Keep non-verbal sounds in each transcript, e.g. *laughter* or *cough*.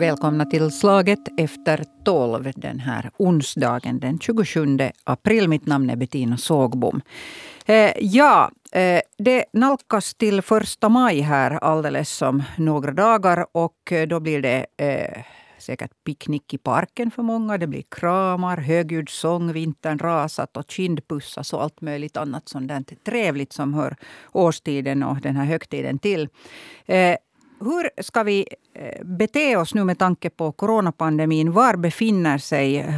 Välkomna till Slaget efter tolv den här onsdagen den 27 april. Mitt namn är Bettina Sågbom. Eh, ja, eh, det nalkas till första maj här alldeles om några dagar och då blir det eh, säkert picknick i parken för många. Det blir kramar, högljudd sång, vintern rasat och kindpussas och allt möjligt annat sånt trevligt som hör årstiden och den här högtiden till. Eh, hur ska vi eh, bete oss nu med tanke på coronapandemin? Var befinner sig eh,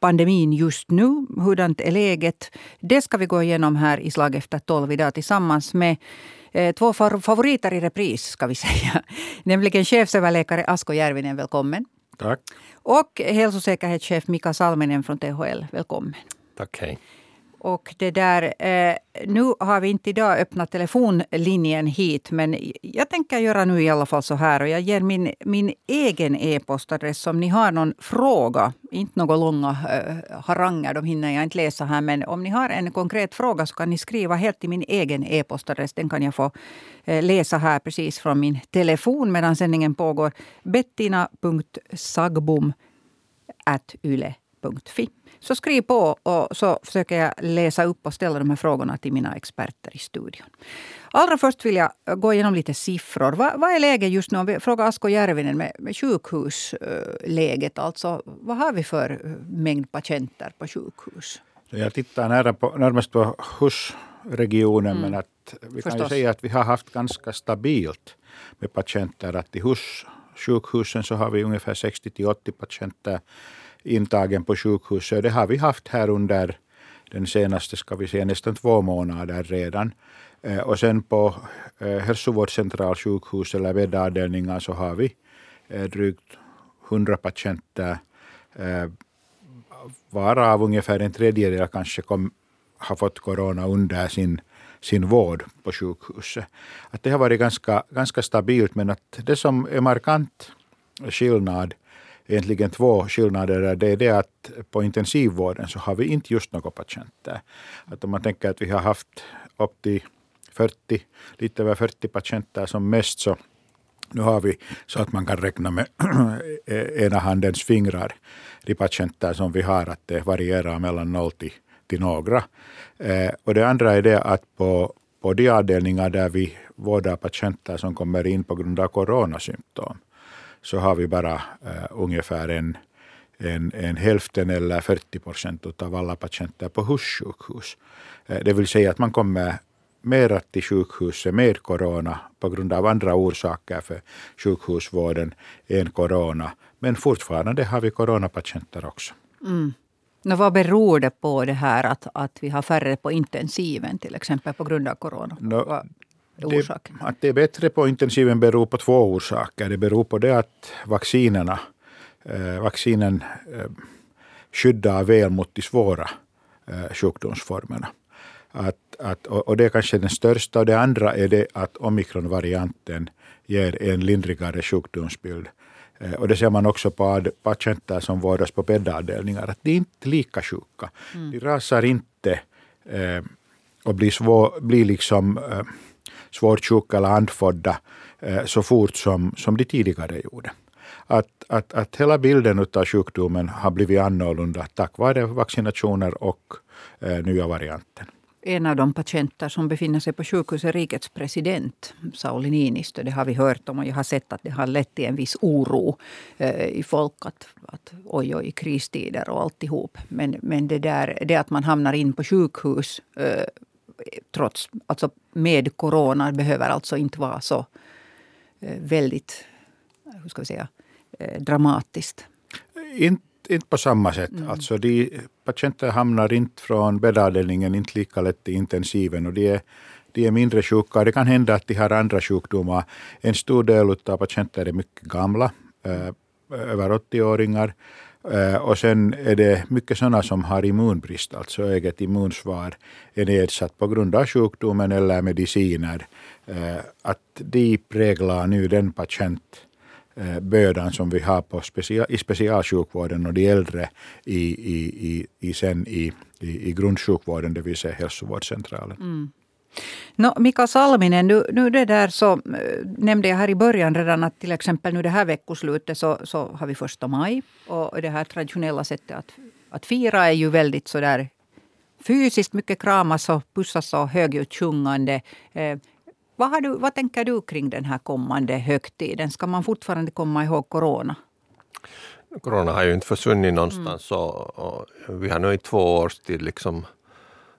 pandemin just nu? Hurdant är läget? Det ska vi gå igenom här i Slag efter tolv idag tillsammans med eh, två favoriter i repris, ska vi *laughs* säga. Nämligen chefsöverläkare Asko Järvinen, välkommen. Tack. Och hälsosäkerhetschef Mika Salminen från THL, välkommen. Tack, hej. Och det där, eh, nu har vi inte idag öppnat telefonlinjen hit, men jag tänker göra nu i alla fall så här. Och jag ger min, min egen e-postadress om ni har någon fråga. Inte några långa eh, haranger, de hinner jag inte läsa här. Men om ni har en konkret fråga så kan ni skriva helt till min egen e-postadress. Den kan jag få eh, läsa här precis från min telefon medan sändningen pågår. Bettina.sagbom yle.fi. Så skriv på och så försöker jag läsa upp och ställa de här frågorna till mina experter i studion. Allra först vill jag gå igenom lite siffror. Vad, vad är läget just nu? Om vi frågar Asko Järvinen med, med sjukhusläget. Alltså, vad har vi för mängd patienter på sjukhus? Jag tittar nära på, närmast på HUS-regionen mm. men att vi kan ju säga att vi har haft ganska stabilt med patienter. Att i HUS sjukhusen så har vi ungefär 60 80 patienter intagen på sjukhuset. Det har vi haft här under den senaste, ska vi säga, nästan två månader redan. Eh, och sen på eh, hälsovårdscentralsjukhus eller bäddavdelningar så har vi eh, drygt 100 patienter eh, varav ungefär en tredjedel kanske kom, har fått corona under sin, sin vård på sjukhuset. Att det har varit ganska, ganska stabilt men att det som är markant skillnad egentligen två skillnader. Det är det att på intensivvården så har vi inte just några patienter. Att om man tänker att vi har haft upp till 40, lite över 40 patienter som mest så nu har vi så att man kan räkna med *clears throat* e-, ena handens fingrar de patienter som vi har, att det varierar mellan noll till, till några. Eh, och det andra är det att på, på de avdelningar där vi vårdar patienter som kommer in på grund av coronasymptom, så har vi bara uh, ungefär en, en, en hälften eller 40 procent av alla patienter på hussjukhus. Uh, det vill säga att man kommer mera till sjukhuset med corona på grund av andra orsaker för sjukhusvården än corona. Men fortfarande har vi coronapatienter också. Mm. No, vad beror det på det här att, att vi har färre på intensiven till exempel på grund av corona? No, det, att det är bättre på intensiven beror på två orsaker. Det beror på det att vaccinerna, eh, vaccinen eh, skyddar väl mot de svåra eh, sjukdomsformerna. Att, att, och det är kanske den största. Och det andra är det att omikronvarianten ger en lindrigare sjukdomsbild. Eh, och det ser man också på patienter som vårdas på bäddavdelningar, att de är inte lika sjuka. Mm. De rasar inte eh, och blir, svår, blir liksom eh, svårt sjuka eller andfådda eh, så fort som, som de tidigare gjorde. Att, att, att hela bilden av sjukdomen har blivit annorlunda tack vare vaccinationer och eh, nya varianten. En av de patienter som befinner sig på sjukhus är rikets president Sauli Niinistö. Det har vi hört om och jag har sett att det har lett till en viss oro eh, i folk. Att, att oj, oj, kristider och alltihop. Men, men det, där, det att man hamnar in på sjukhus eh, trots, alltså med corona behöver alltså inte vara så eh, väldigt, hur ska vi säga, eh, dramatiskt. Inte, inte på samma sätt. Mm. Alltså de patienter hamnar inte från bäddavdelningen inte lika lätt i intensiven och de är, de är mindre sjuka. Det kan hända att de har andra sjukdomar. En stor del av patienter är mycket gamla, eh, över 80-åringar. Eh, och sen är det mycket sådana som har immunbrist, alltså eget immunsvar är nedsatt på grund av sjukdomen eller mediciner. Eh, att de präglar nu den patientbördan eh, som vi har på special, i specialsjukvården och de äldre i, i, i, i, sen i, i, i grundsjukvården, det vill säga hälsovårdscentralen. Mm. No, Mika Salminen, nu, nu det där så äh, nämnde jag här i början redan att till exempel nu det här veckoslutet så, så har vi första maj. Och det här traditionella sättet att, att fira är ju väldigt sådär fysiskt mycket kramas och pussas och högljutt sjungande. Eh, vad, du, vad tänker du kring den här kommande högtiden? Ska man fortfarande komma ihåg corona? Corona har ju inte försvunnit någonstans mm. och, och, vi har nu i två års tid liksom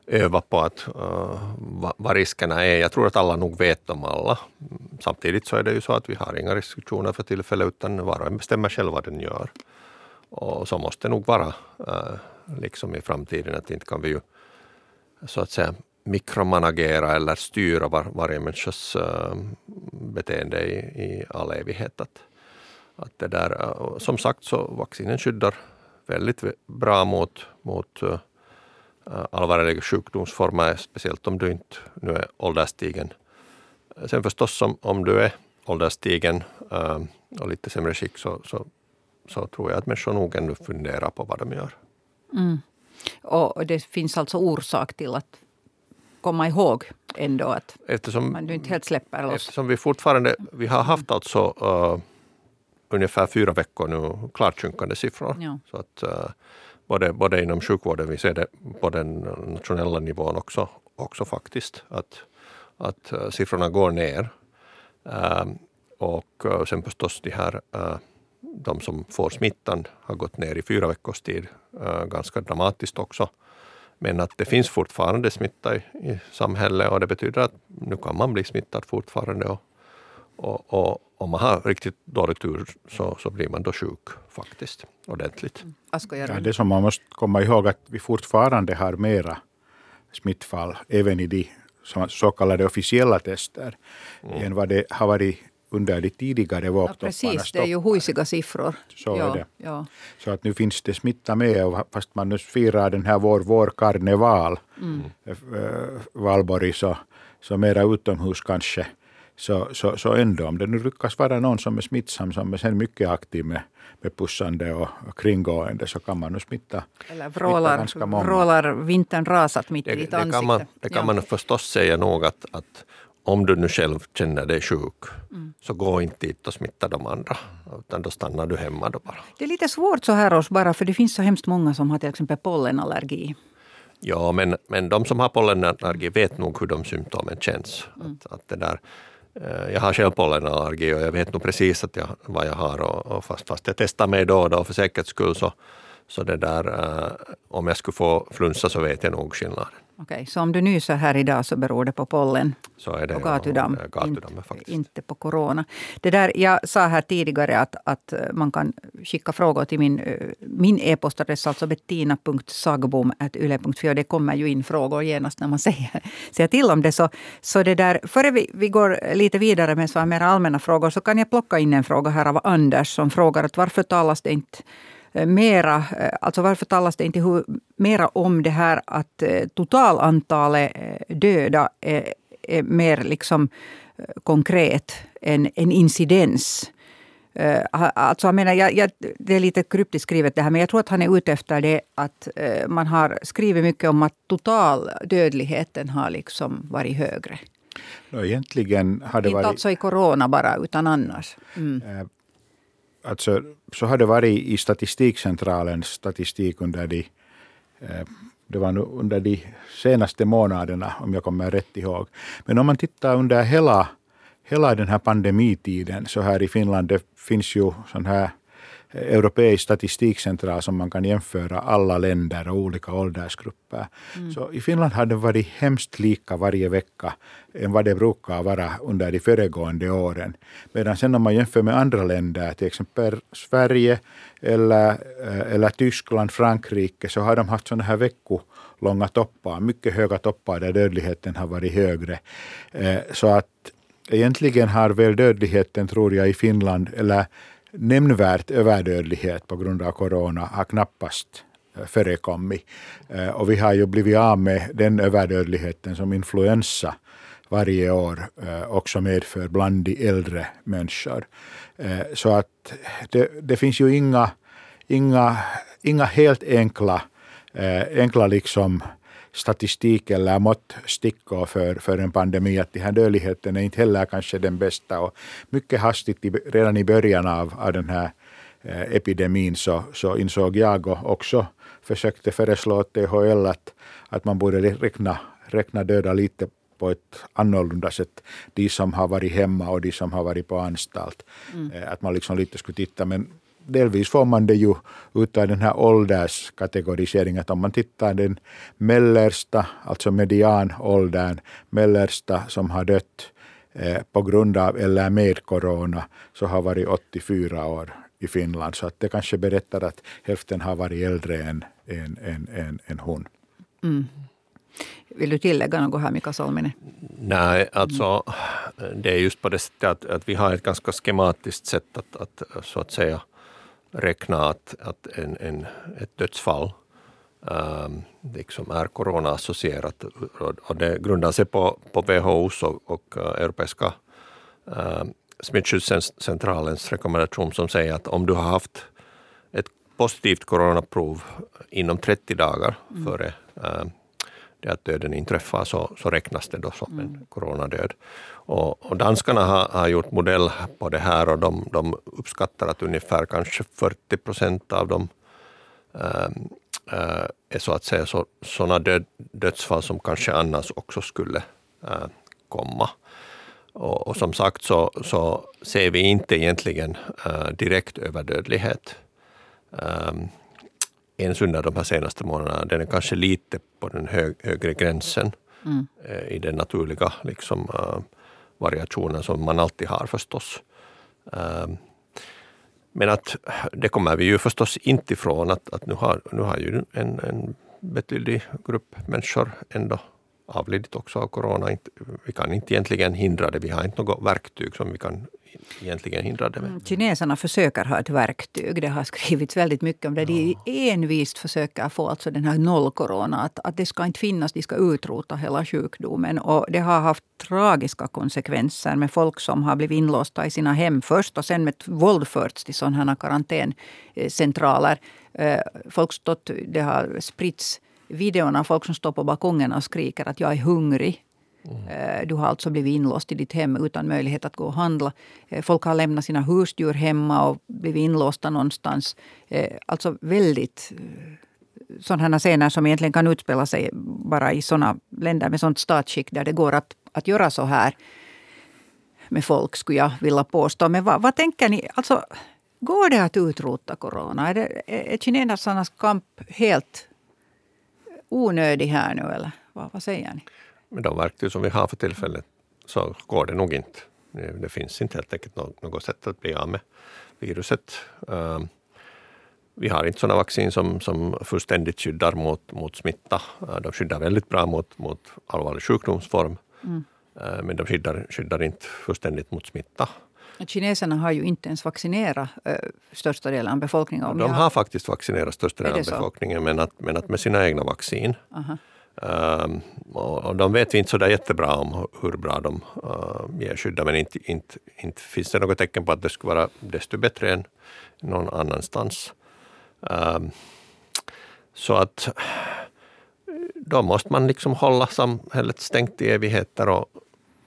öva på att, eh, uh, vad, vad riskerna är. Jag tror att alla nog vet om alla. Samtidigt så är det ju så att vi har inga restriktioner för tillfället utan var och en bestämmer själv vad den gör. Och så måste det nog vara uh, liksom i framtiden att inte kan vi ju så att säga mikromanagera eller styra var, varje människas uh, beteende i, i all evighet. Att, att det där, uh, som sagt så vaccinen skyddar väldigt bra mot, mot uh, allvarliga sjukdomsformer, speciellt om du inte nu är ålderstigen. Sen förstås om, om du är ålderstigen uh, och lite sämre skick så, så, så, tror jag att människor nog ändå funderar på vad de gör. Mm. Och det finns alltså orsak till att komma ihåg ändå att eftersom, man inte helt släpper loss. Eftersom vi fortfarande, vi har haft alltså uh, ungefär fyra veckor nu klart sjunkande siffror. Ja. Så att, uh, både, både inom sjukvården, vi ser det på den nationella nivån också, också faktiskt, att, att uh, siffrorna går ner. Uh, och uh, sen förstås de här eh, de som får smittan har gått ner i fyra veckors tid, ganska dramatiskt också. Men att det finns fortfarande smitta i, i samhället och det betyder att nu kan man bli smittad fortfarande. Och, och, och om man har riktigt dålig tur så, så blir man då sjuk faktiskt, ordentligt. Mm. Ja, det som man måste komma ihåg att vi fortfarande har mera smittfall även i de så kallade officiella tester mm. än vad det har varit under de tidigare vågtopparna. Ja, precis, det är ju huisiga siffror. Så ja, är det. Ja. Så att nu finns det smitta med, fast man nu firar den här vår vårkarneval, mm. Äh, Valborg, så, så mera utomhus kanske. Så, så, så ändå, om det nu lyckas vara någon som är smittsam, som är sen mycket aktiv med, med pussande och, och kringgående, så kan man nu smitta, Eller vrålar, ganska många. vrålar vintern rasat mitt det, i ditt ansikte. Kan man, det kan ja. man förstås säga nog att, att om du nu själv känner dig sjuk, mm. så gå inte dit och smitta de andra. Utan då stannar du hemma då bara. Det är lite svårt så här års bara, för det finns så hemskt många som har till exempel pollenallergi. Ja, men, men de som har pollenallergi vet nog hur de symptomen känns. Mm. Att, att det där, Eh, jag har själv pollenallergi och jag vet nog precis att jag, vad jag har. Och, och fast, fast jag testar mig då och då för säkerhets skull så, så det där, uh, om jag skulle få flunsa så vet jag nog skillnaden. Okej, så om du nyser här idag så beror det på pollen så är det, och gatudamm, inte, inte, på corona. Det där, jag sa här tidigare att, att man kan skicka frågor till min, min e-postadress, alltså bettina.sagbom.yle.fi. Det kommer ju in frågor genast när man *laughs* säger, säger till om det. Så, så det där, före vi, vi går lite vidare med så mer allmänna frågor så kan jag plocka in en fråga här av Anders som frågar att varför talas det inte Eh, mera, eh, alltså varför talas det inte mera om det här att eh, totalantalet döda är, är mer liksom konkret än en incidens? Alltså jag menar, jag, jag, det är lite kryptiskt skrivet det här, men jag tror att han är ute efter det att man har skrivit mycket om att totaldödligheten har liksom varit högre. No, egentligen har det Inte varit... alltså i corona bara, utan annars. Mm alltså, så har det varit i Statistikcentralens statistik under de, eh, det var nu under de senaste månaderna, om jag kommer rätt ihåg. Men om man tittar under hela, hela den här pandemitiden, så här i Finland, det finns ju sån här europeisk statistikcentral som man kan jämföra alla länder och olika åldersgrupper. Mm. Så i Finland har det varit hemskt lika varje vecka än vad det brukar vara under de föregående åren. Medan sen om man jämför med andra länder, till exempel Sverige eller, eh, eller Tyskland, Frankrike, så har de haft sådana här veckolånga toppar, mycket höga toppar där dödligheten har varit högre. Eh, så att egentligen har väl dödligheten, tror jag, i Finland, eller nämnvärt överdödlighet på grund av corona har knappast eh, förekommit. Eh, och vi har ju blivit av med den överdödligheten som influensa varje år eh, också medför bland de äldre människor. Så att det, det finns ju inga, inga, inga helt enkla, enkla liksom statistik eller måttstickor för, för en pandemi, att den här dödligheten är inte heller kanske den bästa. Och mycket hastigt, redan i början av, av den här eh, epidemin, så, så insåg jag och också försökte föreslå THL att, att man borde räkna, räkna döda lite på ett annorlunda sätt. De som har varit hemma och de som har varit på anstalt. Mm. Eh, att man liksom lite skulle titta. Men delvis får man det ju utav den här ålderskategoriseringen. Att om man tittar den mellersta, alltså medianåldern, mellersta som har dött eh, på grund av eller med corona, så har varit 84 år i Finland. Så att det kanske berättar att hälften har varit äldre än, än, än, än, än hon. Mm. Vill du tillägga något här, Mika Salminen? Nej, alltså det är just på det sättet att, att vi har ett ganska schematiskt sätt att, att så att säga räkna att, att en, en, ett dödsfall um, liksom är coronaassocierat. Och det grundar sig på, på WHOs och, och eh, Europeiska uh, smittskyddscentralens rekommendation som säger att om du har haft ett positivt coronaprov inom 30 dagar mm. före uh, det att döden inträffar så, så räknas det då som en mm. coronadöd. Och, och danskarna har, har, gjort modell på det här och de, de uppskattar att ungefär kanske 40 procent av dem äh, är så att säga så, sådana död, dödsfall som kanske annars också skulle äh, komma. Och, och, som sagt så, så ser vi inte egentligen direkt överdödlighet. Um, ens under de här senaste månaderna, den är kanske lite på den hög, högre gränsen mm. eh, i den naturliga liksom, uh, variationen som man alltid har förstås. Uh, men att det kommer vi ju förstås inte ifrån att, att nu, har, nu har ju en, en betydlig grupp människor ändå avlidit också av corona. Vi kan inte egentligen hindra det. Vi har inte något verktyg som vi kan egentligen hindra det med. Mm, kineserna försöker ha ett verktyg. Det har skrivits väldigt mycket om det. De envist försöker få alltså den här nollcorona. Att, att det ska inte finnas, de ska utrota hela sjukdomen. Och det har haft tragiska konsekvenser med folk som har blivit inlåsta i sina hem först och sen med våld förts till sådana här karantäncentraler. Eh, folk stått, det har spritts videon av folk som står på balkongen och skriker att jag är hungrig. Mm. Du har alltså blivit inlåst i ditt hem utan möjlighet att gå och handla. Eh, folk har lämnat sina husdjur hemma och blivit inlåsta någonstans. Eh, alltså väldigt sådana scener som egentligen kan utspela sig bara i sådana länder med sådant statsskick där det går att, att göra så här med folk, skulle jag vilja påstå. Men vad, vad tänker ni? Alltså, går det att utrota corona? Är, det, är kinesernas kamp helt onödig här nu eller vad, vad säger ni? Med de verktyg som vi har för tillfället så går det nog inte. Det finns inte helt enkelt något sätt att bli av med viruset. Ehm, vi har inte sådana vaccin som, som fullständigt skyddar mot, mot smitta. Ehm, de skyddar väldigt bra mot, mot allvarlig sjukdomsform. Mm. Ehm, men de skyddar, skyddar inte fullständigt mot smitta. Kineserna har ju inte ens vaccinerat äh, största delen av befolkningen. de har faktiskt vaccinerat största delen av befolkningen men att, men att med sina egna vaccin. Um, och de vet vi inte så där jättebra om hur bra de uh, ger skydd, men inte, inte, inte finns det något tecken på att det skulle vara desto bättre än någon annanstans. Um, så att då måste man liksom hålla samhället stängt i evigheter och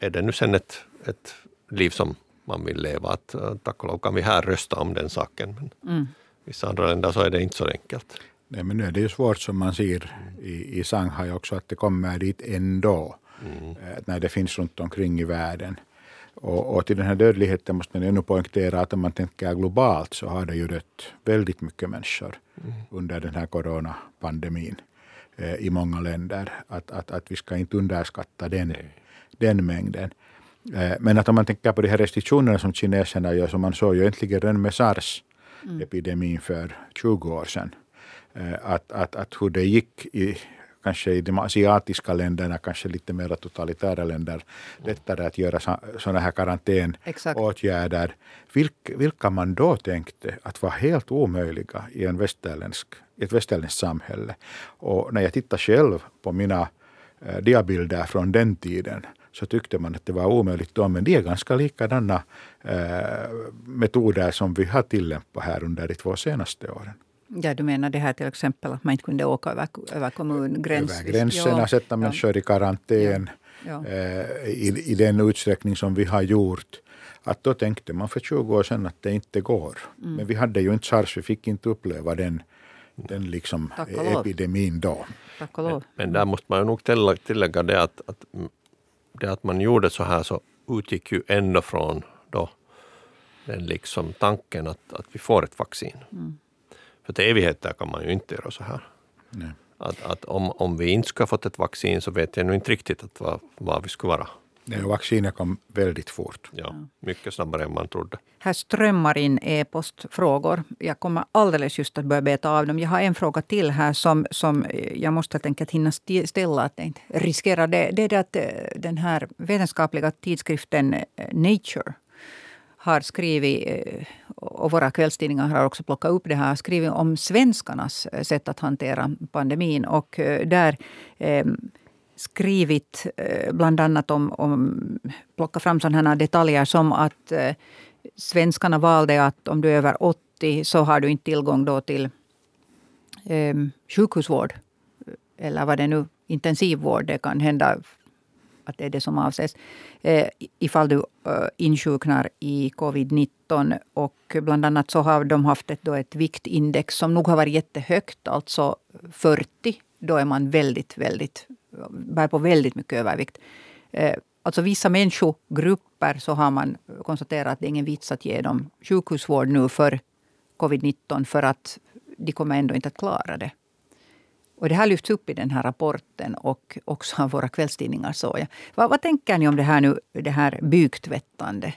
är det nu sen ett, ett liv som man vill leva. Att, eh, tack och lov kan vi här rösta om den saken. Men mm. vissa andra länder så är det inte så enkelt. Nej, men nu är det ju svårt som man ser i, i Shanghai också att det kommer dit ändå. Mm. Eh, när det finns runt omkring i världen. Och, och, till den här dödligheten måste man ännu poängtera att om man tänker globalt så har det ju dött väldigt mycket människor mm. under den här coronapandemin eh, i många länder. Att, att, att vi ska inte underskatta den, den mängden. Eh, men att om man tänker på de här restriktionerna som kineserna gör, som man såg ju egentligen redan med sars-epidemin mm. för 20 år sedan. Eh, att, att, att hur det gick i kanske i de asiatiska länderna, kanske lite mer totalitära länder, lättare att göra sådana här karantänåtgärder. Vilk, vilka man då tänkte att var helt omöjliga i, en västerländsk, i ett västerländskt samhälle. Och när jag tittar själv på mina eh, diabilder från den tiden så tyckte man att det var omöjligt då. Men det är ganska likadana eh, metoder som vi har tillämpat här under de två senaste åren. Ja, du menar det här till exempel att man inte kunde åka över, över kommungränsen? Över gränserna, ja, sätta människor i karantän ja. eh, i, i den utsträckning som vi har gjort. Att då tänkte man för 20 år sedan att det inte går. Mm. Men vi hade ju inte sars, vi fick inte uppleva den, den liksom epidemin då. Men, men, där måste man ju nog tillägga det att, att det att man gjorde så här så utgick ju ändå från då den liksom tanken att, att vi får ett vaccin. Mm. För till evigheter kan man ju inte göra så här. Nej. Att, att om, om vi inte skulle ha fått ett vaccin så vet jag nu inte riktigt att vad, vad vi skulle vara. Nej, vaccinet kom väldigt fort. Ja, mycket snabbare än man trodde. Här strömmar in e-postfrågor. Jag kommer alldeles just att börja beta av dem. Jag har en fråga till här som, som jag måste helt enkelt hinna ställa. Att inte riskera det. Det är det att eh, den här vetenskapliga tidskriften eh, Nature har skrivit, eh, och våra kvällstidningar har också plockat upp det här, skrivit om svenskarnas sätt att hantera pandemin. Och där skrivit eh, bland annat om, om plocka fram sådana detaljer som att eh, svenskarna valde att om du är över 80 så har du inte tillgång då till ehm, eh, sjukhusvård. Eller vad det nu, intensivvård. Det kan hända att det är det som avses. Eh, ifall du eh, insjuknar i covid-19. Och bland annat så har de haft ett, då ett viktindex som nog har varit jättehögt, alltså 40. Då är man väldigt, väldigt bär på väldigt mycket övervikt. Eh, alltså vissa människogrupper så har man konstaterat att det är ingen vits att ge dem sjukhusvård nu för covid-19 för att de kommer ändå inte att klara det. Och det här lyfts upp i den här rapporten och också av våra kvällstidningar. Så ja. vad, vad tänker ni om det här nu, det här byktvättande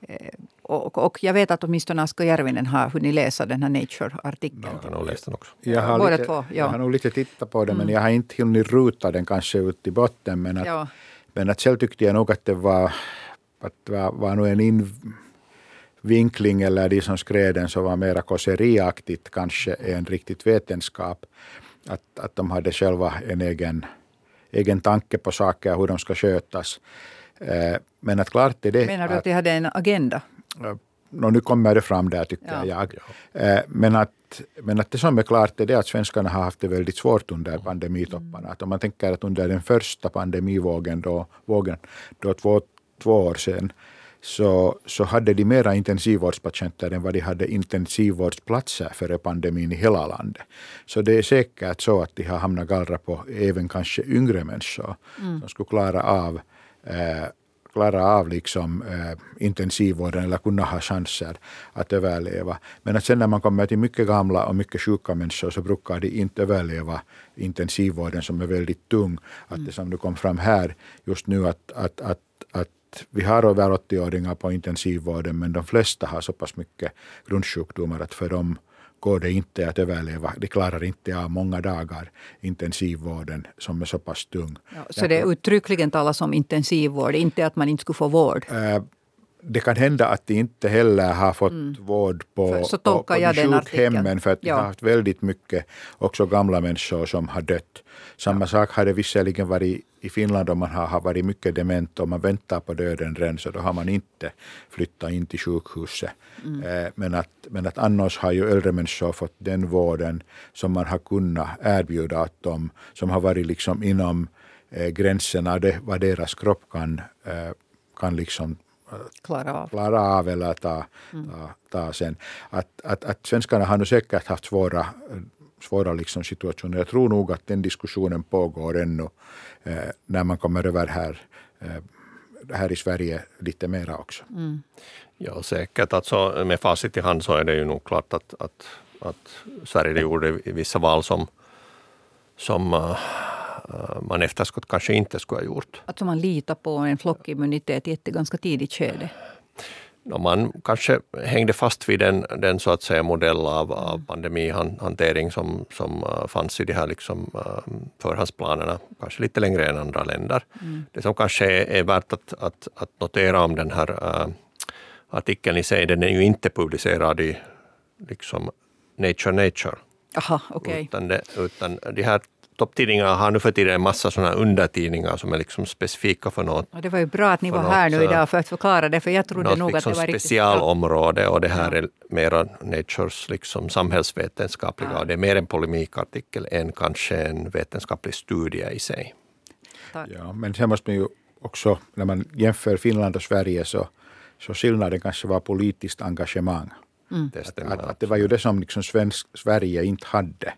Eh, och, och, jag vet att åtminstone Asko Järvinen har hunnit läsa den här Nature-artikeln. Ja, han har läst den också. Jag har, lite, två, ja. jag har nog lite tittat på den, mm. men jag har inte hunnit ruta den kanske ut i botten. Men att, ja. men att själv tyckte jag nog att det var, att det var, var nog en invinkling, eller de som skrev den, som var mera kåseriaktigt kanske än riktigt vetenskap. Att, att de hade själva en egen, egen tanke på saker, hur de ska skötas. Eh, men att klart är det... Menar du att de hade en agenda? no, nu kommer det fram där tycker ja. jag. Eh, men att, men att det som är klart är det att svenskarna har haft det väldigt svårt under pandemitopparna. Att om man tänker att under den första pandemivågen, då, vågen, då två, två år sedan, så, så hade de mera intensivvårdspatienter än vad de hade intensivvårdsplatser före pandemin i hela landet. Så det är säkert så att de har hamnat gallra på även kanske yngre människor mm. som skulle klara av klara av liksom, eh, intensivvården eller kunna ha chanser att överleva. Men att sen när man kommer till mycket gamla och mycket sjuka människor så brukar de inte överleva intensivvården som är väldigt tung. Att det som nu kom fram här just nu att, att, att, att vi har över 80-åringar på intensivvården men de flesta har så pass mycket grundsjukdomar att för dem går det inte att överleva. De klarar inte av många dagar intensivvården som är så pass tung. Ja, så det uttryckligen talas om intensivvård, inte att man inte skulle få vård? Äh, det kan hända att de inte heller har fått mm. vård på, så på, på sjukhemmen för att ja. de har haft väldigt mycket också gamla människor som har dött. Samma sak har det visserligen varit i Finland om man har, varit mycket dement och man väntar på döden redan så då har man inte flyttat in till sjukhuset. Mm. Eh, men, att, men att annars har ju äldre människor fått den vården som man har kunnat erbjuda åt dem som har varit liksom inom eh, gränserna det, vad deras kropp kan, eh, kan liksom klara av, klara av eller ta, mm. ta, ta sen. Att, att, att svenskarna har nog säkert haft svåra, svåra liksom situationer. Jag tror nog att den diskussionen pågår ännu eh, när man kommer över här, eh, här i Sverige lite mera också. Mm. Ja, säkert. Alltså, med facit i hand så är det ju nog klart att, att, att Sverige gjorde vissa val som, som uh, man efterskott kanske inte skulle ha gjort. Alltså man litar på en flockimmunitet i ett ganska tidigt skede? Man kanske hängde fast vid den, den så att säga modell av, av pandemihantering som, som uh, fanns i de här liksom, uh, förhandsplanerna, kanske lite längre än andra länder. Mm. Det som kanske är, är värt att, att, att notera om den här uh, artikeln i sig, den är ju inte publicerad i liksom Nature Nature. Aha, okay. utan, det, utan de här topptidningarna har nu för tiden en massa sådana undertidningar som är liksom specifika för något. Och det var ju bra att ni var här nu idag för att förklara det, för jag trodde nog liksom att det var riktigt... specialområde och det här är mera Natures liksom samhällsvetenskapliga ja. och det är mer en polemikartikel än kanske en vetenskaplig studie i sig. Ja, men sen måste man ju också, när man jämför Finland och Sverige så, så skillnaden kanske var politiskt engagemang. Mm. Att, att, att, det var ju det som liksom svensk, Sverige inte hade.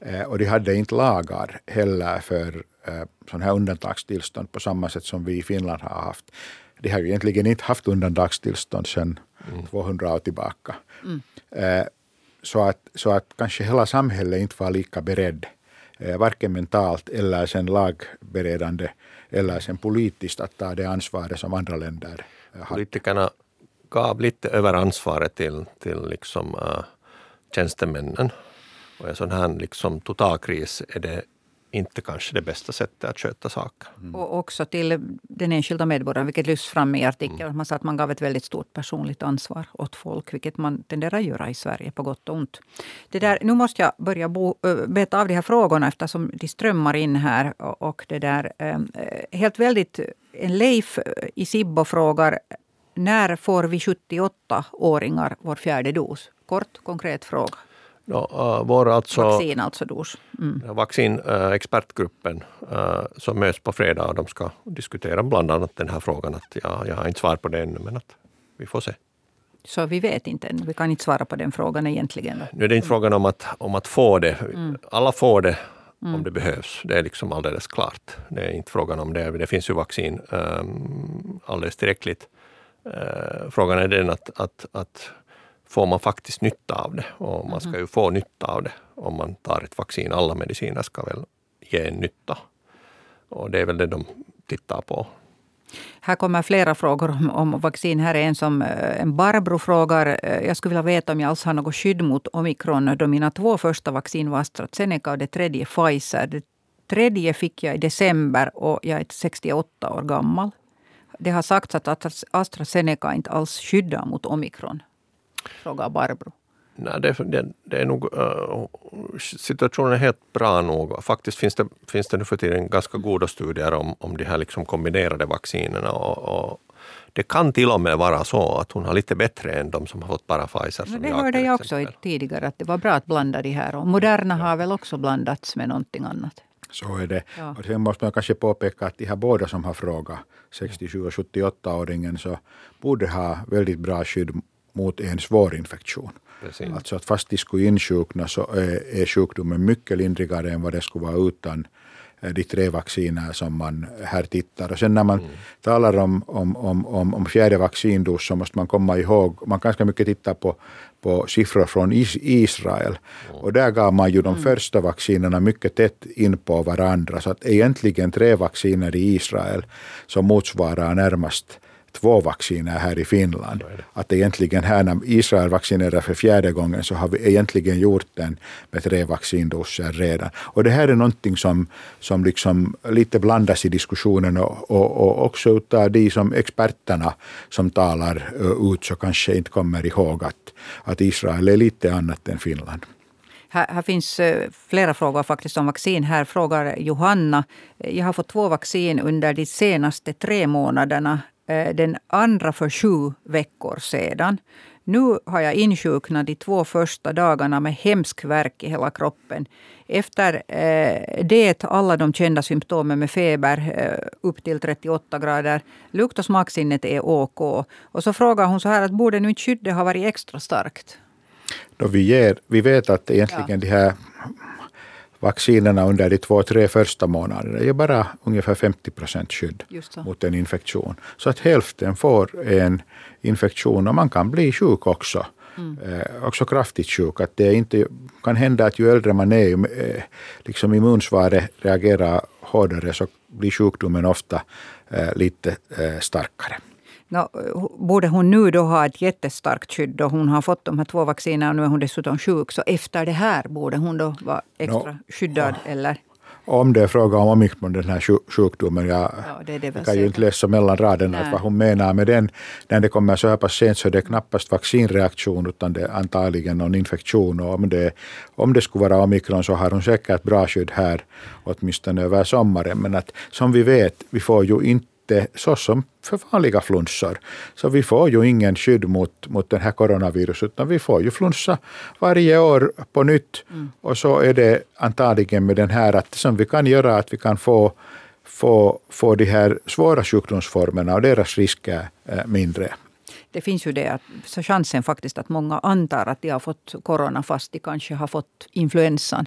Eh, och de hade inte lagar heller för eh, sådana här undantagstillstånd på samma sätt som vi i Finland har haft. De har ju egentligen inte haft undantagstillstånd sedan mm. 200 år tillbaka. Mm. Eh, så, att, så att kanske hela samhället inte var lika beredd, eh, varken mentalt eller sen lagberedande eller sen politiskt att ta det ansvaret som andra länder eh, hade. Politikerna gav lite över ansvaret till, till liksom, uh, tjänstemännen. Och en sån här liksom, totalkris är det inte kanske det bästa sättet att sköta saker. Mm. Och också till den enskilda medborgaren, vilket lyfts fram i artikeln. Mm. Man sa att man gav ett väldigt stort personligt ansvar åt folk, vilket man tenderar att göra i Sverige på gott och ont. Det där, nu måste jag börja bo, beta av de här frågorna eftersom de strömmar in här. Och det där, helt väldigt, en Leif i Sibbo frågar när får vi 78-åringar vår fjärde dos? Kort, konkret fråga. No, uh, vår alltså, vaccin alltså dos. Mm. Vaccinexpertgruppen uh, uh, som möts på fredag de ska diskutera bland annat den här frågan. Att ja, jag har inte svar på det ännu men att vi får se. Så vi vet inte ännu. Vi kan inte svara på den frågan egentligen. Nu är det inte frågan om att, om att få det. Mm. Alla får det mm. om det behövs. Det är liksom alldeles klart. Det är inte frågan om det. Det finns ju vaccin um, alldeles tillräckligt. Eh, frågan är den att, att, att får man faktiskt nytta av det. Och man ska ju få nytta av det om man tar ett vaccin. Alla mediciner ska väl ge en nytta. Och det är väl det de tittar på. Här kommer flera frågor om, om vaccin. Här är en som eh, en Barbro frågar. Eh, jag skulle vilja veta om jag alls har något skydd mot omikron. Då mina två första vaccin var AstraZeneca och det tredje Pfizer. Det tredje fick jag i december och jag är 68 år gammal. Det har sagts att AstraZeneca inte alls skyddar mot omikron frågar Barbro. Nej, det, det, det är nog, uh, situationen är helt bra nog. Faktiskt finns det, finns det nu för tiden ganska goda studier om, om de här liksom kombinerade vaccinerna. Och, och, det kan till och med vara så att hon har lite bättre än de som har fått bara Pfizer. Som det jag, hörde jag också tidigare, att det var bra att blanda de här. Och Moderna ja. har väl också blandats med någonting annat. Så är det. Ja. Och sen måste man kanske påpeka att de här båda som har frågat, 67 och 78-åringen, så borde ha väldigt bra skydd mot en svår infektion. Precis. Alltså att fast de skulle insjukna så är, är sjukdomen mycket lindrigare än vad det skulle vara utan de tre vacciner som man här tittar. Och sen när man mm. talar om, om, om, om, om fjärde vaccindos så måste man komma ihåg, man ganska mycket titta på, på siffror från Israel. Mm. Och där gav man ju de mm. första vaccinerna mycket tätt in på varandra. Så att egentligen tre vacciner i Israel som motsvarar närmast två vacciner här i Finland. Att egentligen här när Israel vaccinerar för fjärde gången så har vi egentligen gjort den med tre vaccindoser redan. Och det här är någonting som, som liksom lite blandas i diskussionen och, och, och också utav de som experterna som talar uh, ut så kanske inte kommer ihåg att, att Israel är lite annat än Finland. Här, här, finns uh, flera frågor faktiskt om vaccin. Här frågar Johanna. Jag har fått två vaccin under de senaste tre månaderna. Eh, den andra för sju veckor sedan. Nu har jag insjuknat de två första dagarna med hemsk värk i hela kroppen. Efter eh, det alla de kända symptomen med feber eh, upp till 38 grader. Lukt och smaksinnet är OK. Och så frågar hon så här att borde nu inte skyddet ha varit extra starkt? Då vi, ger, vi vet att egentligen ja. de här vaccinerna under de två, tre första månaderna ger bara ungefär 50 procent skydd mot en infektion. Så att hälften får en infektion och man kan bli sjuk också. Mm. Eh, också kraftigt sjuk. Att det inte kan hända att ju äldre man är, eh, liksom immunsvaret reagerar hårdare så blir sjukdomen ofta eh, lite eh, starkare. No, borde hon nu då ha ett jättestarkt skydd då hon har fått de här två vaccinerna och nu är hon dessutom sjuk. Så efter det här borde hon då vara extra no, skyddad? Eller? om det är fråga om omikron, den här sjukdomen. Jag, Ja, det det jag kan ju inte läsa mellan raderna Nej. vad hon menar med den. När det kommer så här pass sent så är det knappast vaccinreaktion utan det är antagligen någon infektion. Och om, det, om det skulle vara omikron så har hon säkert bra skydd här åtminstone över sommaren. Men att som vi vet, vi får ju inte så som för vanliga flunsor. Så vi får ju ingen skydd mot, mot den här coronaviruset utan vi får ju flunsa varje år på nytt. Och så är det antagligen med den här att som vi kan göra att vi kan få få, få de här svåra sjukdomsformerna och deras risker eh, mindre. Det finns ju det, att, så chansen faktiskt att många antar att de har fått corona fast de kanske har fått influensan.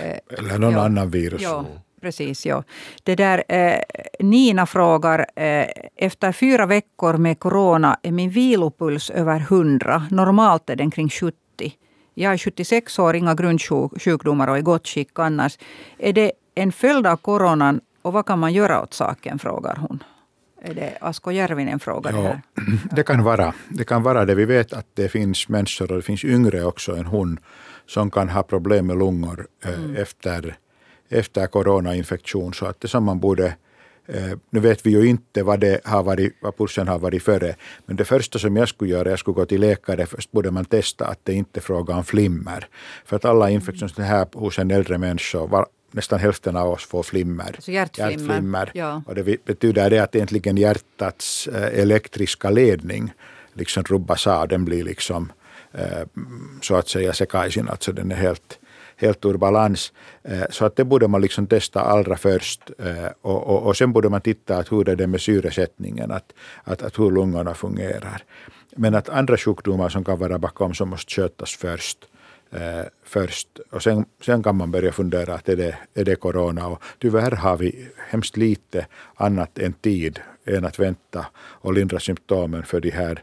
Eh, Eller någon Ja. annan virus. Ja, precis. Ja. Det där, eh, Nina frågar, eh, efter fyra veckor med corona är min vilopuls över 100. Normalt är den kring 70. Jag är 76 år, inga grundsjukdomar och i gott skick annars. Är det en följd av coronan och vad kan man göra åt saken, frågar hon. Är det Asko Järvinen frågar det Ja, här? *clears throat* det kan vara. Det kan vara det. Vi vet att det finns människor, och det finns yngre också än hon, som kan ha problem med lungor eh, efter, efter coronainfektion. Så att det som man borde Eh, nu vet vi ju inte vad, det har varit, vad pulsen har varit före, men det första som jag skulle göra, jag skulle gå till läkare, först borde man testa att det inte är fråga om flimmer. För att alla infektioner här hos en äldre människa, var, nästan hälften av oss får flimmer. Alltså hjärtflimmer. Ja. Och det betyder det att egentligen hjärtats eh, elektriska ledning liksom rubbas av. Den blir liksom eh, så att säga sekaisin, alltså den är helt, helt ur balans. Eh, så att det borde man liksom testa allra först. Eh, och, och, och sen borde man titta att hur är det med syresättningen, att, att, att hur lungorna fungerar. Men att andra sjukdomar som kan vara bakom som måste skötas först. Eh, först. Och sen, sen kan man börja fundera att är det, är det corona. Och tyvärr har vi hemskt lite annat än tid än att vänta och lindra symptomen för de här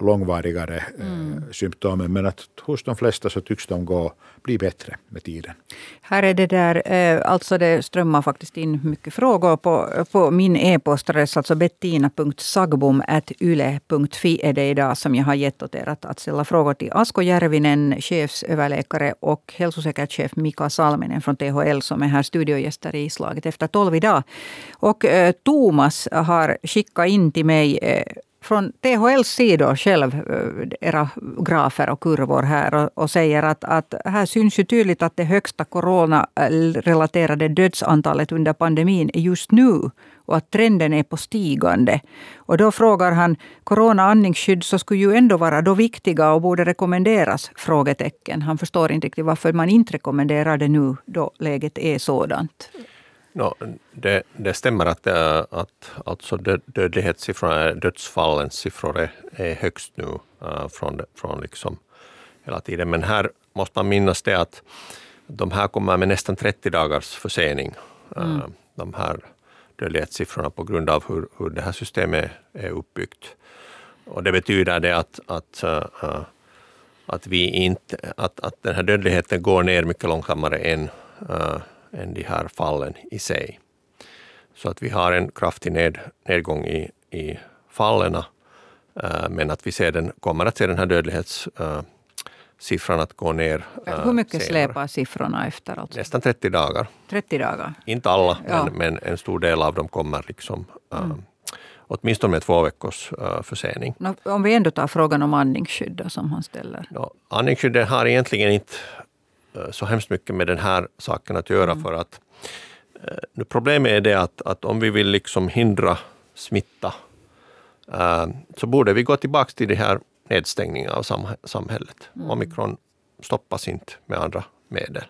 långvarigare eh, symptomen. Men att hos de flesta så tycks de gå, bli bättre med tiden. Här är det där, eh, alltså det strömmar faktiskt in mycket frågor på, på min e-postadress, alltså bettina.sagbom.yle.fi är det idag som jag har gett åt er att, att ställa frågor till Asko Järvinen, chefsöverläkare och hälsosäkerhetschef Mika Salminen från THL som är här studiogäster i Slaget efter tolv idag. Och eh, Thomas har skickat in till mig eh, från THLs sida, själv, eh, era grafer och kurvor här och, och säger att, att här syns ju tydligt att det högsta coronarelaterade dödsantalet under pandemin är just nu och att trenden är på stigande. Och då frågar han, corona andningsskydd så skulle ju ändå vara då viktiga och borde rekommenderas? Frågetecken. Han förstår inte riktigt varför man inte rekommenderar det nu då läget är sådant. No, det, det stämmer att, äh, att alltså dö- dödlighetssiffrorna, dödsfallens siffror är, är högst nu äh, från, från liksom hela tiden. Men här måste man minnas det att de här kommer med nästan 30 dagars försening. äh, De här dödlighetssiffrorna på grund av hur, hur det här systemet är uppbyggt. Och det betyder det att, att, äh, att, vi inte, att, att den här dödligheten går ner mycket långsammare än, än de här fallen i sig. Så att vi har en kraftig ned, nedgång i, i fallen, äh, men att vi ser den, kommer att se den här dödlighetssiffran att gå ner. äh, Hur mycket senare. släpar siffrorna efter? Alltså? Nästan 30 dagar. 30 dagar? Inte alla, Ja. men, men en stor del av dem kommer liksom, äh, åtminstone med två veckors äh, försening. Om vi ändå tar frågan om andningsskydd som han ställer. No, andningsskyddet har egentligen inte eh, så hemskt mycket med den här saken att göra för att eh, nu problemet är det att, att om vi vill liksom hindra smitta eh, så borde vi gå tillbaka till det här nedstängningen av sam, samhället. Omikron stoppas inte med andra medel.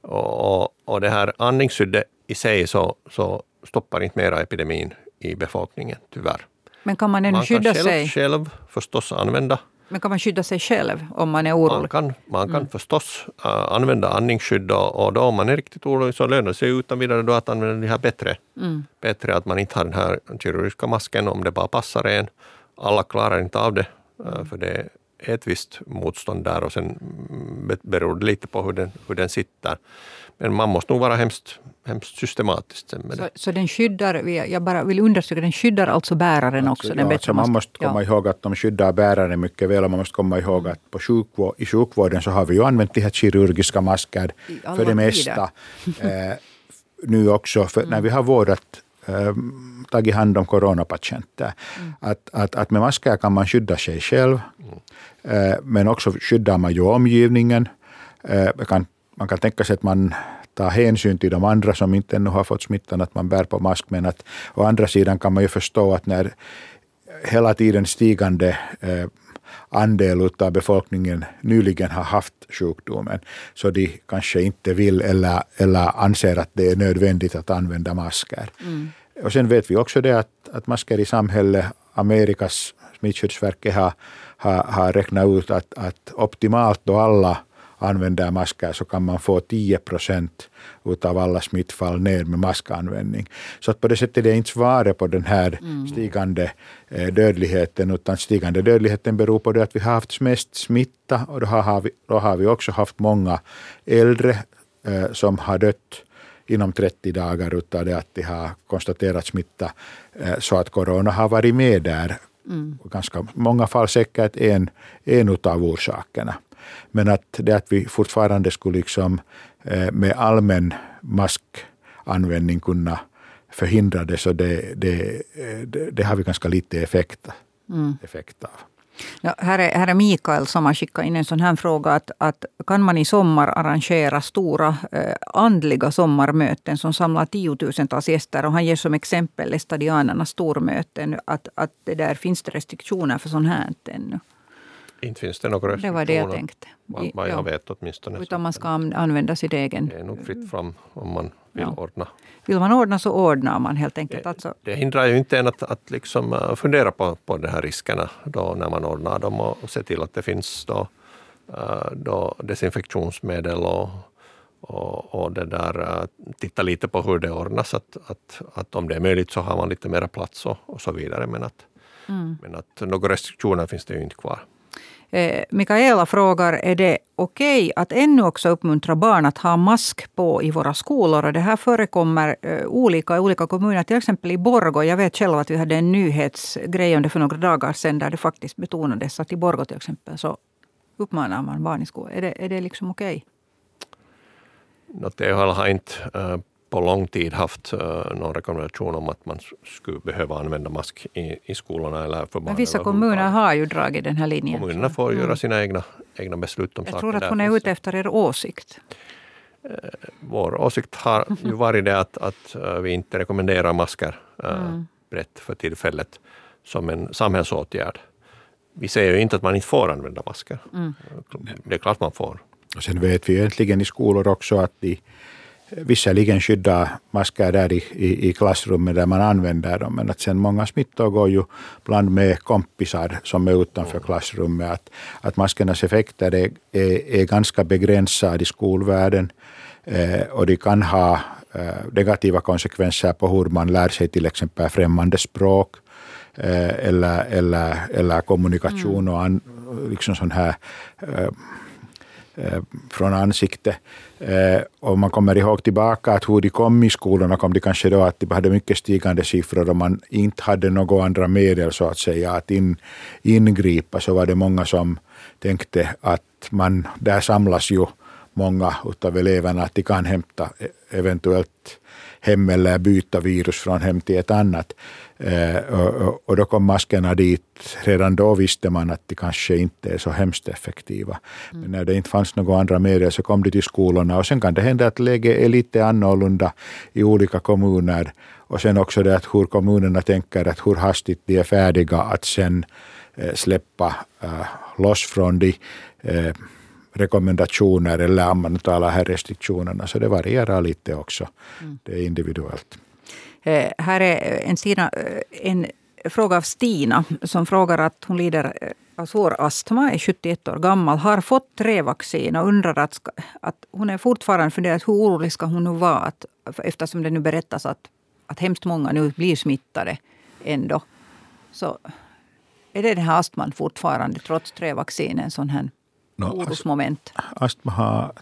Och, och, och det här andningsskyddet i sig så, så stoppar inte mera epidemin i befolkningen, tyvärr. Men kan man ännu Man skydda själv, sig? själv förstås använda Men kan man skydda sig själv om man är Man orolig? kan, man kan förstås äh, använda andningsskydd och, och då om man är riktigt orolig så lönar det sig utan vidare då att använda det här bättre. Bättre att man inte har den här kirurgiska masken om det bara passar en. Alla klarar inte av det äh, för det är ett visst motstånd där och sen mm, be- beror det lite på hur den, hur den sitter. Men man måste nog vara hemskt, hemskt systematisk med Så, det. så den skyddar, jag bara vill understryka, den skyddar alltså bäraren också? Den Ja, alltså man måste komma ja. ihåg att de skyddar bäraren mycket väl. och Man måste komma ihåg att på sjukvård, i sjukvården så har vi ju använt de här kirurgiska masker för det mesta. *laughs* Eh, nu också, för när vi har vårdat äh, tagit hand om coronapatienter. Mm. Att, att, att med masker kan man skydda sig själv, mm. äh, men också skyddar man ju omgivningen. Äh, kan, man kan tänka sig att man tar hänsyn till de andra som inte ännu har fått smittan, att man bär på mask. Men att å andra sidan kan man ju förstå att när hela tiden stigande eh, andel av befolkningen nyligen har haft sjukdomen, så de kanske inte vill eller, eller anser att det är nödvändigt att använda masker. Mm. Och sen vet vi också det att, att masker i samhället, Amerikas smittskyddsverket har, har, har räknat ut att, att optimalt då alla använder masker så kan man få 10 procent av alla smittfall ner med maskanvändning. Så att på det sättet är det inte svaret på den här mm. stigande eh, dödligheten, utan stigande dödligheten beror på det att vi har haft mest smitta och då har vi, då har vi också haft många äldre eh, som har dött inom 30 dagar utav det att de har konstaterat smitta eh, så att corona har varit med där. Mm. Ganska många fall säkert en, en av orsakerna. Men att det att vi fortfarande skulle liksom eh, med allmän maskanvändning kunna förhindra det, så det, det, det, det har vi ganska lite effekt, mm. effekt av. Ja, här, är, här är Mikael som har skickat in en sån här fråga. Att, att kan man i sommar arrangera stora eh, andliga sommarmöten som samlar tiotusentals gäster? Och han ger som exempel Estadianernas stormöten. Att, att det där finns det restriktioner för sånt här ännu. Inte finns det några restriktioner. Det var det jag tänkte. Vad, vad jag ja. vet åtminstone. Utan man ska använda sitt egen... Det är nog fritt fram om man vill ja. ordna. Vill man ordna så ordnar man helt enkelt. Det, alltså. det hindrar ju inte en att, att liksom uh, fundera på, på de här riskerna då när man ordnar dem och, se till att det finns då, uh, då desinfektionsmedel och, och, och det där, uh, titta lite på hur det ordnas. Att, att, att om det är möjligt så har man lite mera plats och, och så vidare. Men att, mm. men att några restriktioner finns det ju inte kvar. Eh, Mikaela frågar, är det okej okay att ännu också uppmuntra barn att ha mask på i våra skolor? Och det här förekommer eh, olika i olika kommuner. Till exempel i Borgå. Jag vet själv att vi hade en nyhetsgrej om det för några dagar sedan där det faktiskt betonades att i Borgå till exempel så uppmanar man barn i skolan. Är det, är det liksom okej? Okay? har inte eh, på lång tid haft uh, någon rekommendation om att man skulle behöva använda mask i, i skolorna eller för barn. Men vissa kommuner har ju dragit den här linjen. Kommunerna får mm. göra sina egna, egna beslut om Jag saker. Jag tror att hon är ute efter er åsikt. Uh, vår åsikt har ju varit det att, att uh, vi inte rekommenderar masker mm. brett för tillfället som en samhällsåtgärd. Vi säger ju inte att man inte får använda masker. Mm. Det är klart man får. Och sen vet vi egentligen i skolor också att de visserligen skydda masker där i, i, i klassrummet där man använder dem, men att sen många smittor går ju bland med kompisar som är utanför klassrummet. Att, att maskernas effekter är, är, är ganska begränsade i skolvärlden eh, och de kan ha eh, negativa konsekvenser på hur man lär sig till exempel främmande språk eh, eller, eller, eller kommunikation mm. och an, liksom sån här Eh, Eh, från ansiktet. Om eh, och man kommer ihåg tillbaka att hur de kom i skolorna kom de kanske då att de hade mycket stigande siffror och man inte hade några andra medel så att säga att in, ingripa så var det många som tänkte att man, där samlas ju många av eleverna att de kan hämta e-, eventuellt hem eller byta virus från hem till ett annat. Eh, och, då kom maskerna dit. Redan då visste man att de kanske inte är så hemskt effektiva. Mm. Men när det inte fanns några andra medel så kom de till skolorna. Och sen kan det hända att läget är lite annorlunda i olika kommuner. Och sen också det att hur kommunerna tänker att hur hastigt de är färdiga att sen eh, släppa eh, loss från de rekommendationer eller om man talar här restriktionerna. Så det varierar lite också. Mm. Det är individuellt. Eh, här är en, Stina, eh, en fråga av Stina som frågar att hon lider eh, av svår astma, är 71 år gammal, har fått tre vaccin och undrar att, att hon är fortfarande funderat hur orolig ska hon nu vara att, eftersom det nu berättas att, att hemskt många nu blir smittade ändå. Så är det den här astman fortfarande, trots tre vaccin, en sån här no, orosmoment? Astma har,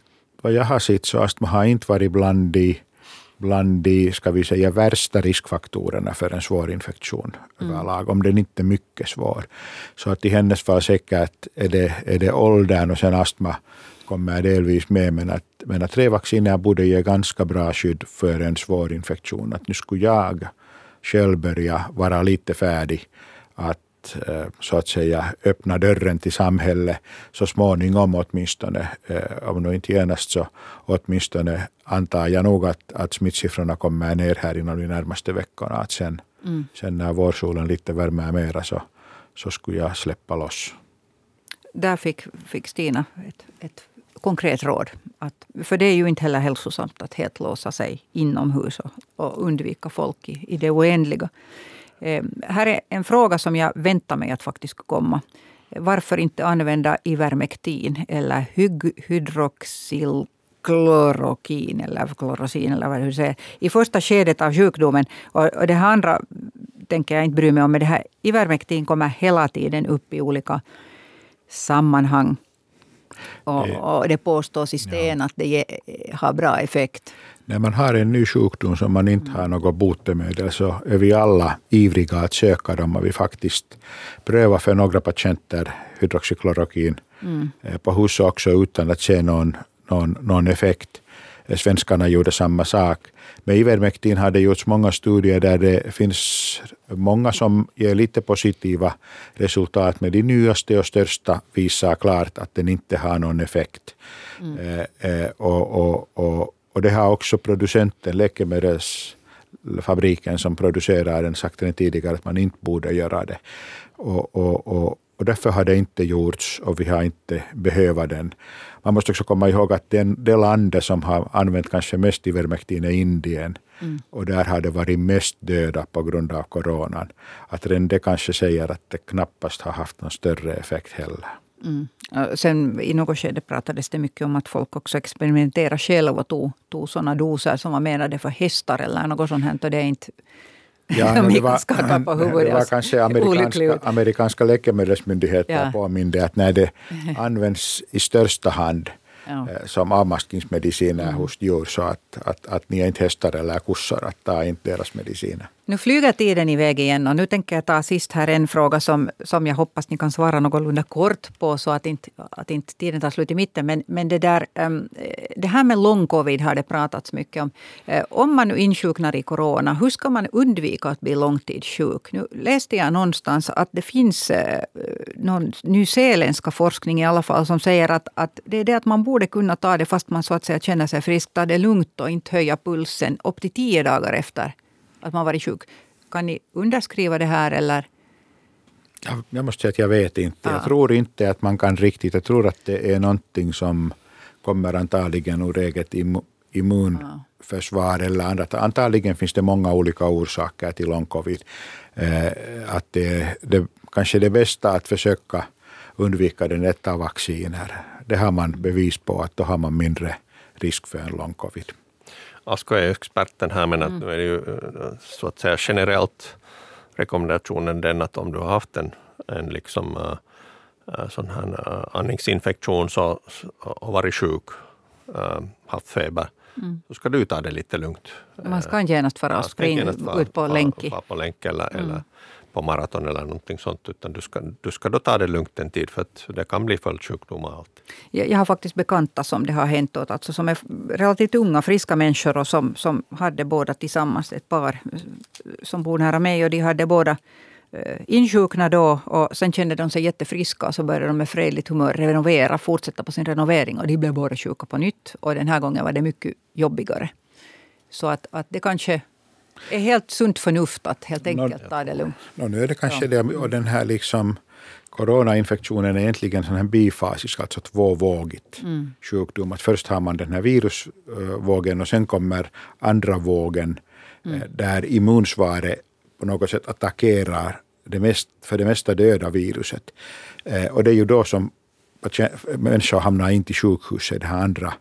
vad jag har sett så astma har inte varit bland de bland de, ska vi säga, värsta riskfaktorerna för en svår infektion mm. överlag, om den inte är mycket svår. Så att i hennes fall säkert är det, är det åldern och sen astma kommer delvis med, men att, men att tre vacciner borde ge ganska bra skydd för en svår infektion. Att nu skulle jag själv börja vara lite färdig att Eh, så att säga öppna dörren till samhället så småningom åtminstone, eh, om nu inte genast så åtminstone antar jag nog att, att smittsiffrorna kommer ner här inom de närmaste veckorna. Att sen, mm. sen när vårsolen lite värmer mera så, så skulle jag släppa loss. Där fick, fick Stina ett, ett konkret råd. Att, för det är ju inte heller hälsosamt att helt låsa sig inomhus och, och undvika folk i, i det oändliga. Eh, här är en fråga som jag väntar mig att faktiskt komma. Varför inte använda Ivermectin eller hydroxylklorokin eller klorosin eller vad du säger, i första skedet av sjukdomen. Och, och det här andra tänker jag inte bry mig om. Men det här Ivermectin kommer hela tiden upp i olika sammanhang. Och, och det påstås i sten ja. att det ge, har bra effekt. När man har en ny sjukdom som man inte har något botemedel så är vi alla ivriga att söka dem och vi faktiskt prövar för några patienter hydroxyklorokin mm. Eh, på hus också utan att se någon, någon, någon effekt. Svenskarna gjorde samma sak. Med Ivermectin har det gjorts många studier där det finns många som ger lite positiva resultat, men de nyaste och största visar klart att den inte har någon effekt. Mm. Eh, eh, och, och, och, och det har också producenten, läkemedelsfabriken som producerar den, sagt den tidigare att man inte borde göra det. Och, och, och, och därför har det inte gjorts och vi har inte behövt den. Man måste också komma ihåg att den, det landet som har använt kanske mest Ivermectin är Indien. Mm. Och där har det varit mest döda på grund av coronan. Att redan det kanske säger att det knappast har haft någon större effekt heller. Mm. Sen i något skede pratades det mycket om att folk också experimenterade själva och tog, tog sådana doser som var menade för hästar eller något sånt. Och det är inte Ja, det, var, det var kanske amerikanska, amerikanska läkemedelsmyndigheter ja. påminde att när det *laughs* används i största hand ja. Eh, som avmaskningsmediciner mm. hos djur så att, att, att ni är inte hästar eller kossor att ta inte deras mediciner. Nu flyger tiden iväg igen och nu tänker jag ta sist här en fråga som, som jag hoppas ni kan svara någorlunda kort på så att inte, att inte tiden tar slut i mitten. Men, men det, där, ehm, det här med long covid har det pratats mycket om. Eh, om man nu insjuknar i corona, hur ska man undvika att bli långtidssjuk? Nu läste jag någonstans att det finns eh, någon nyzeeländska forskning i alla fall som säger att, att det är det att man borde kunna ta det fast man så att säga känner sig frisk. Ta det lugnt och inte höja pulsen upp till tio dagar efter att man varit sjuk. Kan ni underskriva det här eller? Jag, jag måste säga att jag vet inte. Ja. Jag tror inte att man kan riktigt. Jag tror att det är någonting som kommer antagligen ur eget immunförsvar eller annat. Antagligen finns det många olika orsaker till long covid. Eh, att det, det kanske det bästa att försöka undvika den ett av vacciner. Det har man bevis på att då har man mindre risk för en long covid. Asko är experten här, men att mm. nu är det ju eh, så att säga generellt rekommendationen den att om du har haft en, en liksom, uh, sån här uh, andningsinfektion så, och varit sjuk, uh, haft feber, mm. så ska du ta det lite lugnt. Man ska inte genast fara och springa ut på länk. På länk eller, mm. eller på maraton eller någonting sånt, utan du ska, du ska då ta det lugnt en tid för att det kan bli följdsjukdomar. och allt. Jag, jag har faktiskt bekanta som det har hänt åt, alltså som är relativt unga, friska människor och som, som hade båda tillsammans, ett par eh, som bor nära mig och de hade båda eh, insjukna då och sen kände de sig jättefriska och så började de med fredligt humör renovera, fortsätta på sin renovering och de blev båda sjuka på nytt. Och den här gången var det mycket jobbigare. Så att, att det kanske är helt sunt förnuft att helt enkelt no, ta det lugnt. No, nu är det kanske ja. det, och den här liksom coronainfektionen är egentligen sån här bifasisk, alltså tvåvågigt mm. sjukdom. Att först har man den här virusvågen och sen kommer andra vågen mm. Eh, där immunsvaret på något sätt attackerar det mest, för det mesta döda viruset. Eh, och det är ju då som människor hamnar inte i sjukhuset, det här andra,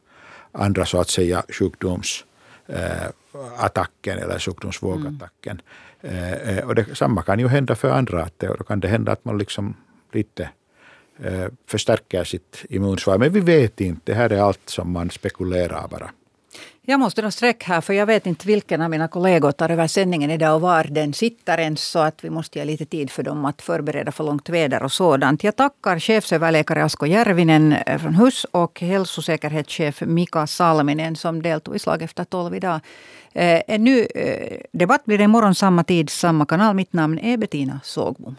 andra så att säga sjukdoms Eh, Eh, attacken eller sjukdomsvågattacken. Mm. Eh, eh, och det, samma kan ju hända för andra. Att det, då kan det hända att man liksom lite förstärker sitt immunsvar. Men vi vet inte. Det här är allt som man spekulerar bara. Jag måste nog sträck här för jag vet inte vilken av mina kollegor tar över sändningen idag och var den sitter ens. Så att vi måste ge lite tid för dem att förbereda för långt väder och sådant. Jag tackar chefsöverläkare Asko Järvinen eh, från HUS och hälsosäkerhetschef Mika Salminen som deltog i Slag efter tolv idag. Eh, en ny eh, debatt blir det imorgon samma tid, samma kanal. Mitt namn är Bettina Sågbom.